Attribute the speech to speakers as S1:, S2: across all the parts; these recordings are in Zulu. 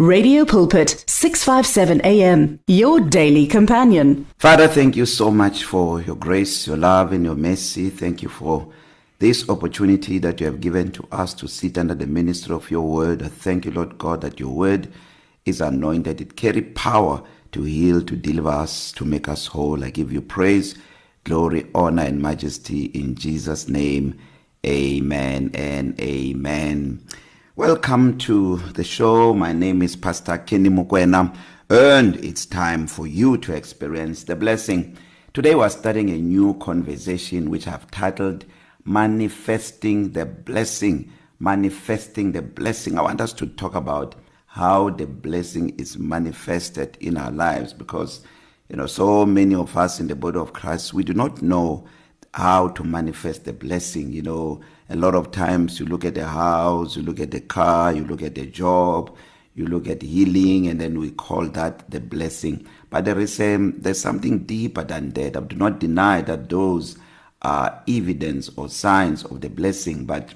S1: Radio Pulpit 657 AM your daily companion.
S2: Father, thank you so much for your grace, your love and your mercy. Thank you for this opportunity that you have given to us to sit under the ministry of your word. I thank you, Lord God, that your word is anointed. It carry power to heal, to deliver us, to make us whole. I give you praise, glory, honor and majesty in Jesus name. Amen and amen. Welcome to the show. My name is Pastor Kenny Mukwena, and it's time for you to experience the blessing. Today we're starting a new conversation which I've titled Manifesting the Blessing. Manifesting the Blessing. I want us to talk about how the blessing is manifested in our lives because you know so many of us in the body of Christ we do not know how to manifest the blessing you know a lot of times you look at the house you look at the car you look at the job you look at healing and then we call that the blessing. But there is a, there's something deeper than that. I do not deny that those are evidence or signs of the blessing but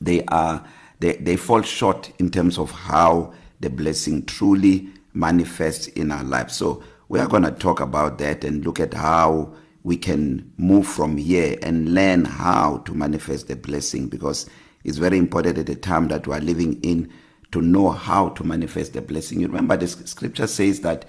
S2: they are they they fall short in terms of how the blessing truly manifests in our lives so we are going to talk about that and look at how we can move from here and learn how to manifest the blessing because it's very important at the time that we are living in to know how to manifest the blessing. You remember the scripture says that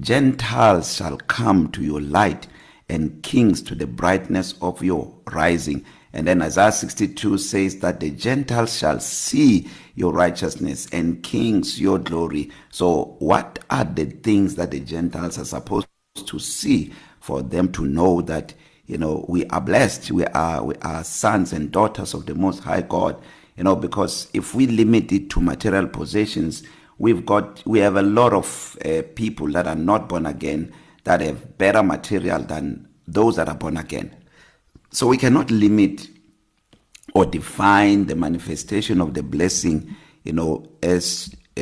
S2: Gentiles shall come to your light and kings to the brightness of your rising. And then Isaiah 62 says that the Gentiles shall see your righteousness and kings your glory. So what are the things that the Gentiles are supposed to see for them to know that you know we are blessed. We are we are sons and daughters of the most high God you know because if we limit it to material possessions we've got we have a lot of uh, people that are not born again that have better material than those that are born again. So we cannot limit or define the manifestation of the blessing you know as uh,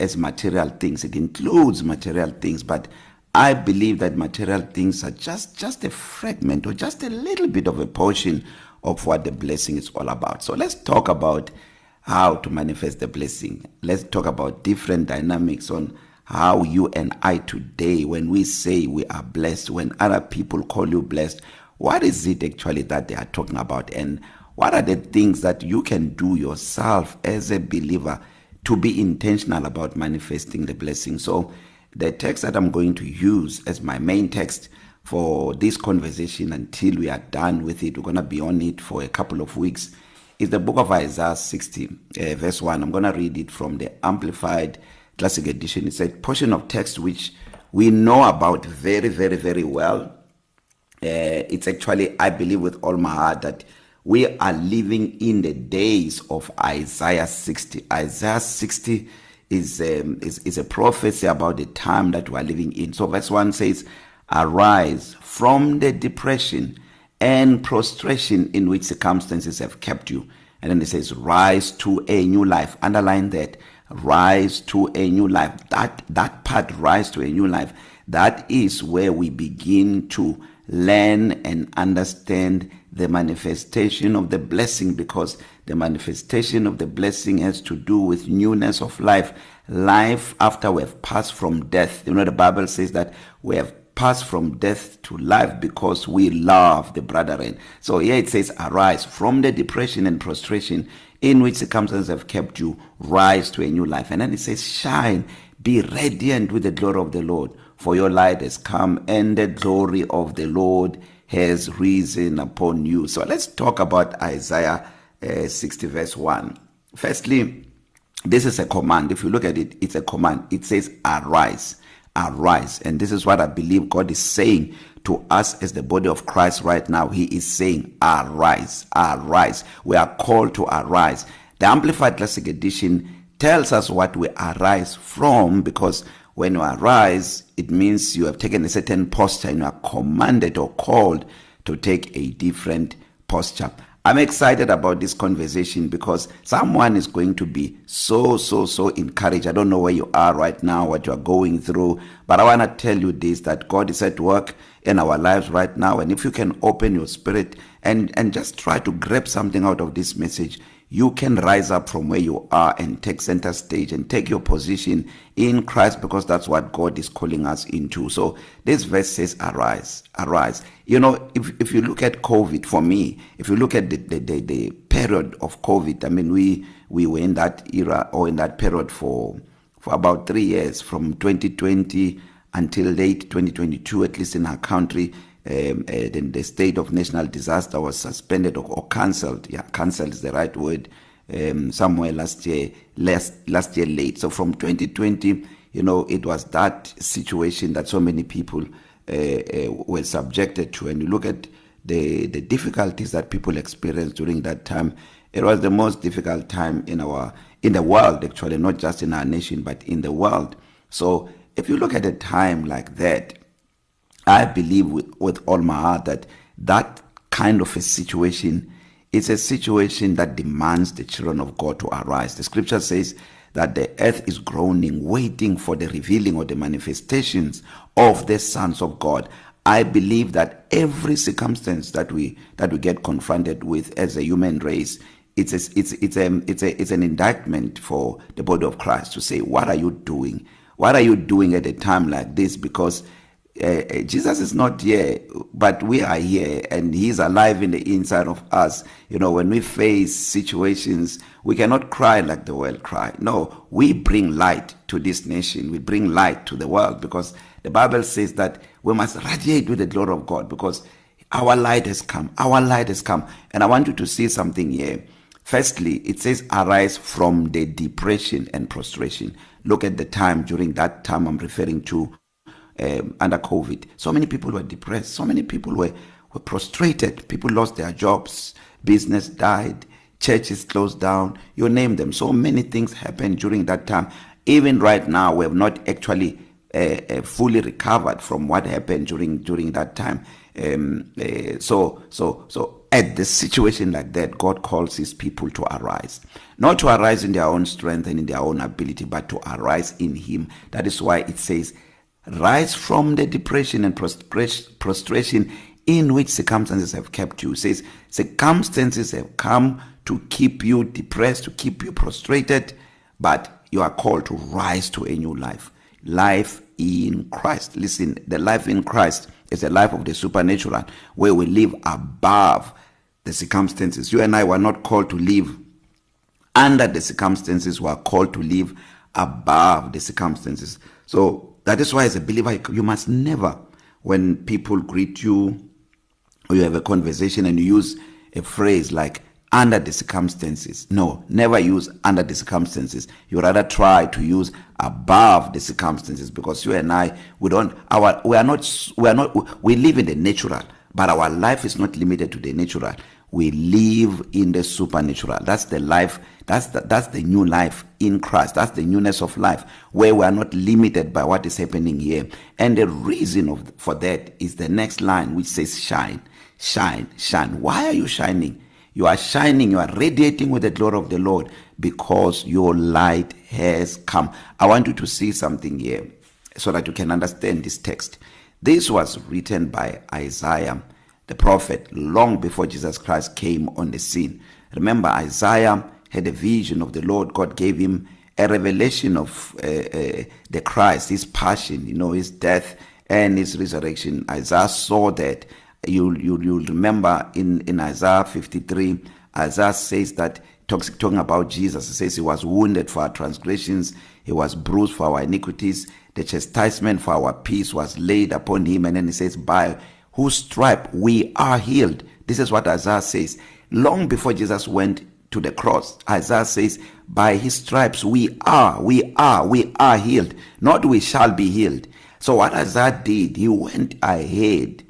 S2: as material things. It includes material things but I believe that material things are just just a fragment or just a little bit of a portion of what the blessing is all about. So let's talk about how to manifest the blessing. Let's talk about different dynamics on how you and I today when we say we are blessed when other people call you blessed what is it actually that they are talking about and what are the things that you can do yourself as a believer to be intentional about manifesting the blessing so the text that I'm going to use as my main text for this conversation until we are done with it we're going to be on it for a couple of weeks is the book of Isaiah 60 uh, verse 1 I'm going to read it from the amplified classic edition. It's a portion of text which we know about very very very well. Uh, it's actually I believe with all my heart that we are living in the days of Isaiah 60 Isaiah 60 is um, is is a prophecy about the time that we are living in. So verse 1 says, "Arise from the depression and prostration in which circumstances have kept you." And then it says, "Rise to a new life." Underline that. Rise to a new life. That that part rise to a new life. That is where we begin to learn and understand the manifestation of the blessing because the manifestation of the blessing has to do with newness of life life after we have passed from death. You know the bible says that we have passed from death to life because we love the brethren. So here it says arise from the depression and prostration in which circumstances have kept you. Rise to a new life. And then it says shine. Be radiant with the glory of the lord for your light has come and the glory of the lord has risen upon you. So let's talk about Isaiah uh, 60 verse 1. Firstly, this is a command. If you look at it, it's a command. It says arise, arise. And this is what I believe God is saying to us as the body of Christ right now. He is saying arise, arise. We are called to arise. The Amplified Classic Edition tells us what we arise from because when you arise it means you have taken a certain posture and you are commanded or called to take a different posture I'm excited about this conversation because someone is going to be so so so encouraged. I don't know where you are right now what you are going through but I want to tell you this that God is at work in our lives right now. And if you can open your spirit and and just try to grab something out of this message you can rise up from where you are and take center stage and take your position in Christ because that's what God is calling us into. So this verse says arise, arise. You know, if if you look at COVID for me, if you look at the the the, the period of COVID, I mean we we were in that era or in that period for for about 3 years from 2020 until late 2022 at least in our country um, uh, then the state of national disaster was suspended or, or cancelled. Yeah, cancelled is the right word. Um, somewhere last year, last last year late. So from 2020, you know, it was that situation that so many people uh, uh, were subjected to. And you look at the the difficulties that people experienced during that time. It was the most difficult time in our in the world, actually, not just in our nation, but in the world. So if you look at a time like that, I believe with, with all my heart that that kind of a situation is a situation that demands the children of God to arise. The scripture says that the earth is groaning, waiting for the revealing or the manifestations of the sons of God. I believe that every circumstance that we that we get confronted with as a human race it's a, it's it's a, it's a it's an indictment for the body of Christ to say what are you doing what are you doing at a time like this because uh, Jesus is not here but we are here and he's alive in the inside of us. You know when we face situations we cannot cry like the world cry. No we bring light to this nation. We bring light to the world because the bible says that we must radiate with the glory of God because our light has come. Our light has come. And i want you to see something here. Firstly it says arise from the depression and prostration. Look at the time during that time i'm referring to. Um, under COVID. So many people were depressed. So many people were, were prostrated. People lost their jobs. Business died. Churches closed down. You name them. So many things happened during that time. Even right now, we have not actually uh, uh, fully recovered from what happened during during that time. Um, uh, so so so at the situation like that, God calls His people to arise, not to arise in their own strength and in their own ability, but to arise in Him. That is why it says rise from the depression and prostration in which circumstances have kept you. It says circumstances have come to keep you depressed, to keep you prostrated, but you are called to rise to a new life. Life in Christ. Listen, the life in Christ is a life of the supernatural where we live above the circumstances. You and I were not called to live under the circumstances, we are called to live above the circumstances. So That is why as a believer you must never when people greet you or you have a conversation and you use a phrase like under the circumstances. No, never use under the circumstances. You rather try to use above the circumstances because you and I we don't our we are not we are not we live in the natural, but our life is not limited to the natural. We live in the supernatural. That's the life That's the, that's the new life in Christ. That's the newness of life where we are not limited by what is happening here. And the reason of for that is the next line which says shine, shine, shine. Why are you shining? You are shining, you are radiating with the glory of the Lord because your light has come. I want you to see something here so that you can understand this text. This was written by Isaiah the prophet long before Jesus Christ came on the scene. Remember Isaiah had a vision of the Lord. God gave him a revelation of uh, uh, the Christ, his passion, you know, his death and his resurrection. Isaiah saw that. You you you'll remember in in Isaiah 53, Isaiah says that talks talking about Jesus. It says he was wounded for our transgressions, he was bruised for our iniquities, the chastisement for our peace was laid upon him and then he says by whose stripe we are healed. This is what Isaiah says. Long before Jesus went to the cross. Isaiah says, by his stripes we are, we are, we are healed. Not we shall be healed. So what Isaiah did, he went ahead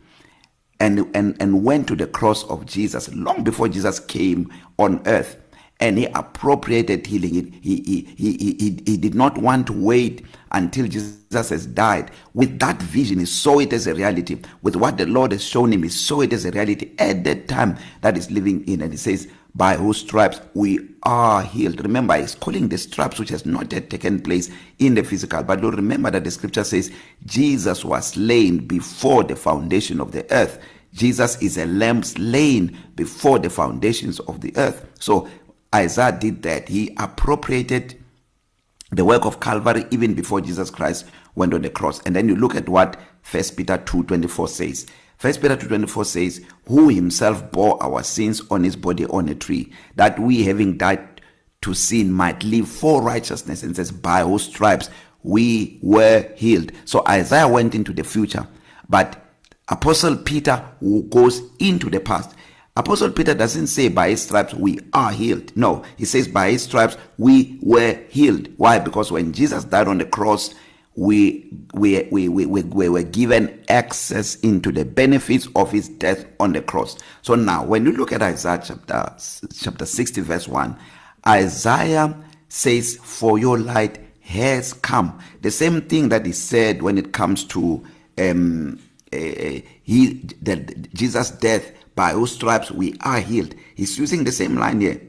S2: and, and, and went to the cross of Jesus long before Jesus came on earth. And he appropriated healing. He, he, he, he, he did not want to wait until Jesus has died. With that vision, he saw it as a reality. With what the Lord has shown him, he saw it as a reality at that time that he's living in. And he says, by whose stripes we are healed. Remember, he's calling the stripes which has not yet taken place in the physical. But do remember that the scripture says Jesus was slain before the foundation of the earth. Jesus is a lamb slain before the foundations of the earth. So Isaiah did that. He appropriated the work of Calvary even before Jesus Christ went on the cross. And then you look at what 1 Peter 2:24 says. 1 Peter 2:24 says, "Who himself bore our sins on his body on a tree, that we having died to sin might live for righteousness." And says, "By whose stripes we were healed." So Isaiah went into the future, but Apostle Peter who goes into the past. Apostle Peter doesn't say by his stripes we are healed. No, he says by his stripes we were healed. Why? Because when Jesus died on the cross, we we we we, we, we were given access into the benefits of his death on the cross. So now when you look at Isaiah chapter chapter 60 verse 1, Isaiah says for your light has come. The same thing that he said when it comes to um uh, he the Jesus death by whose stripes we are healed. He's using the same line here.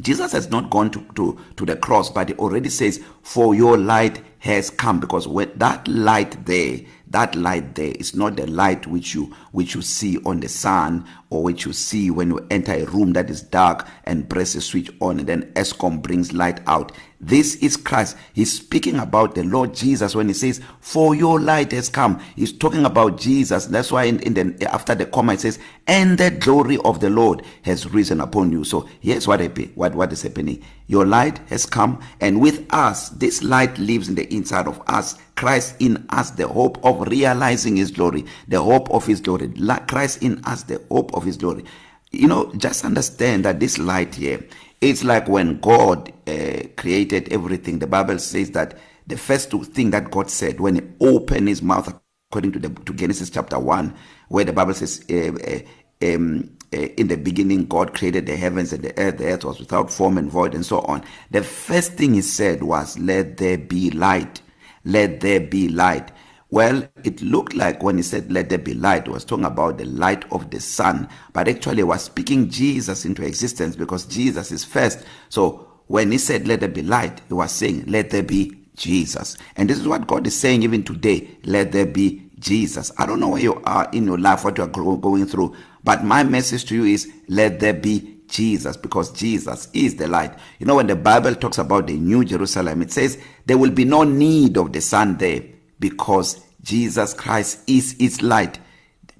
S2: Jesus has not gone to, to, to the cross, but he already says, For your light has come. Because when that light there, that light there is not the light which you which you see on the sun or which you see when you enter a room that is dark and press a switch on and then Eskom brings light out. This is Christ. He's speaking about the Lord Jesus when he says, "For your light has come." He's talking about Jesus. That's why in, in the after the comma it says, "And the glory of the Lord has risen upon you." So here's what what what is happening. Your light has come, and with us, this light lives in the inside of us. Christ in us, the hope of realizing His glory, the hope of His glory. Christ in us, the hope of His glory. You know, just understand that this light here It's like when God uh, created everything. The Bible says that the first thing that God said when he opened his mouth according to the to Genesis chapter 1 where the Bible says uh, uh, um, uh, in the beginning God created the heavens and the earth the earth was without form and void and so on the first thing he said was let there be light let there be light Well, it looked like when he said let there be light, was talking about the light of the sun, but actually was speaking Jesus into existence because Jesus is first. So when he said let there be light, he was saying let there be Jesus. And this is what God is saying even today, let there be Jesus. I don't know where you are in your life what you are going through, but my message to you is let there be Jesus because Jesus is the light. You know when the Bible talks about the new Jerusalem, it says there will be no need of the sun there because Jesus Christ is its light.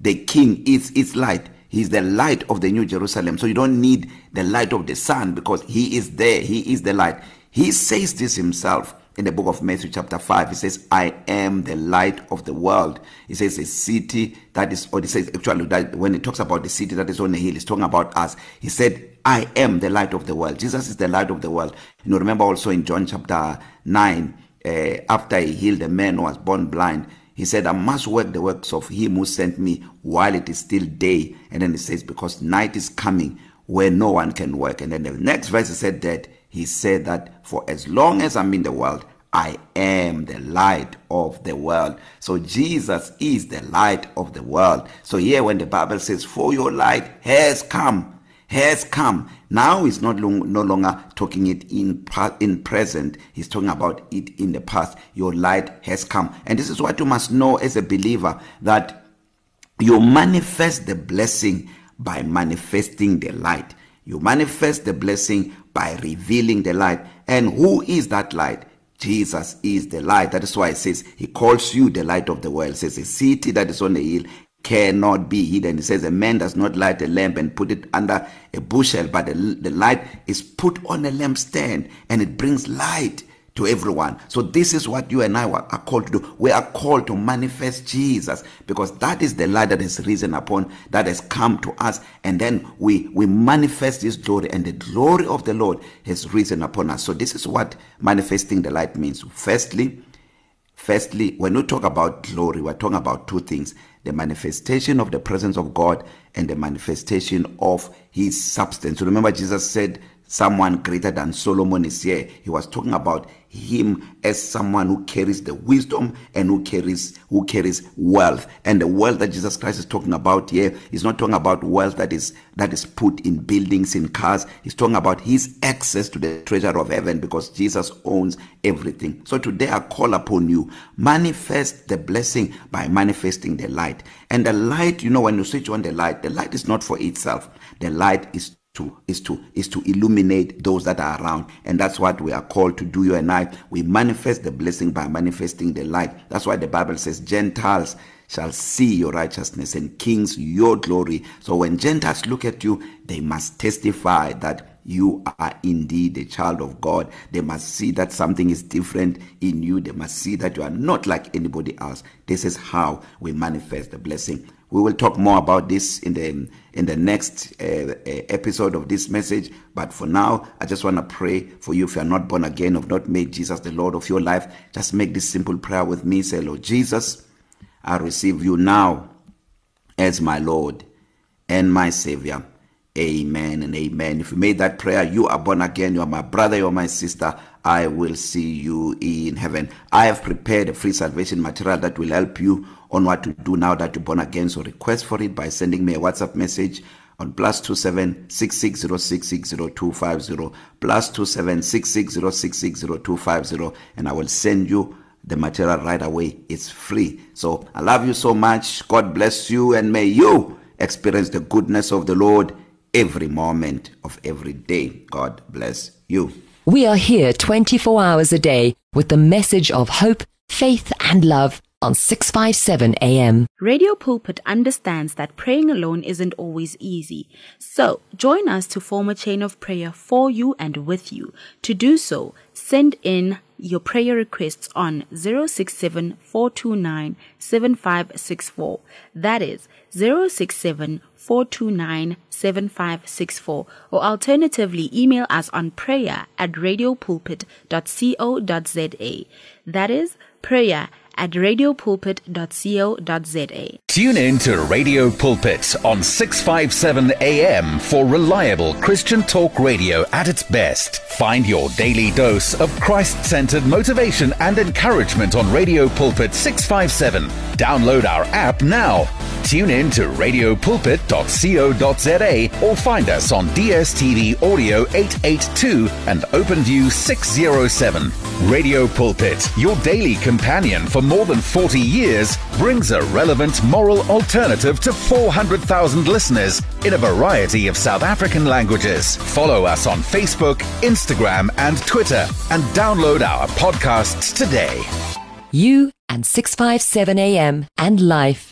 S2: The king is its light. He's the light of the new Jerusalem. So you don't need the light of the sun because he is there. He is the light. He says this himself in the book of Matthew chapter 5. He says, I am the light of the world. He says a city that is, or he says actually that when he talks about the city that is on the hill, he's talking about us. He said, I am the light of the world. Jesus is the light of the world. You know, remember also in John chapter 9, uh, after he healed a man who was born blind, He said, I must work the works of him who sent me while it is still day. And then he says, because night is coming where no one can work. And then the next verse he said that he said that for as long as I'm in the world, I am the light of the world. So Jesus is the light of the world. So here when the Bible says, for your light has come, has come. Now he's not long, no longer talking it in in present. He's talking about it in the past. Your light has come. And this is what you must know as a believer that you manifest the blessing by manifesting the light. You manifest the blessing by revealing the light. And who is that light? Jesus is the light. That is why it says he calls you the light of the world. It says a city that is on the hill cannot be hidden. It says a man does not light a lamp and put it under a bushel, but the, the light is put on a lampstand and it brings light to everyone. So this is what you and I are called to do. We are called to manifest Jesus because that is the light that has risen upon, that has come to us. And then we, we manifest this glory and the glory of the Lord has risen upon us. So this is what manifesting the light means. Firstly, firstly, when we talk about glory, we're talking about two things the manifestation of the presence of God and the manifestation of his substance. So remember Jesus said someone greater than Solomon is here. He was talking about him as someone who carries the wisdom and who carries who carries wealth. And the wealth that Jesus Christ is talking about here is not talking about wealth that is that is put in buildings in cars. He's talking about his access to the treasure of heaven because Jesus owns everything. So today I call upon you manifest the blessing by manifesting the light. And the light, you know when you switch on the light, the light is not for itself. The light is to is to is to illuminate those that are around. And that's what we are called to do you and I. We manifest the blessing by manifesting the light. That's why the bible says gentiles shall see your righteousness and kings your glory. So when gentiles look at you they must testify that you are indeed a child of God. They must see that something is different in you. They must see that you are not like anybody else. This is how we manifest the blessing. We will talk more about this in the in the next uh, episode of this message. But for now i just want to pray for you. If you are not born again or not made Jesus the lord of your life just make this simple prayer with me. Say lord Jesus i receive you now as my lord and my savior. Amen and amen. If you made that prayer you are born again. You are my brother you are my sister. I will see you in heaven. I have prepared a free salvation material that will help you on what to do now that you're born again. So request for it by sending me a WhatsApp message on plus 2766066050 plus 2766066050 and I will send you the material right away. It's free. So I love you so much. God bless you and may you experience the goodness of the Lord every moment of every day. God bless you.
S3: We are here 24 hours a day with the message of hope faith and love. On 657 AM.
S4: Radio Pulpit understands that praying alone isn't always easy. So, join us to form a chain of prayer for you and with you. To do so, send in your prayer requests on 0674297564. That is 0674297564 or alternatively email us on prayer at radiopulpit.co.za. That is prayer at radiopulpit.co.za.
S5: Tune in to Radio Pulpit on 657 AM for reliable Christian talk radio at its best. Find your daily dose of Christ-centered motivation and encouragement on Radio Pulpit 657. Download our app now. Tune in to radiopulpit.co.za or find us on DSTV Audio 882 and OpenView 607. Radio Pulpit, your daily companion for more than 40 years, brings a relevant moral alternative to 400,000 listeners in a variety of South African languages. Follow us on Facebook, Instagram, and Twitter, and download our podcasts today.
S3: You and 657 AM and life,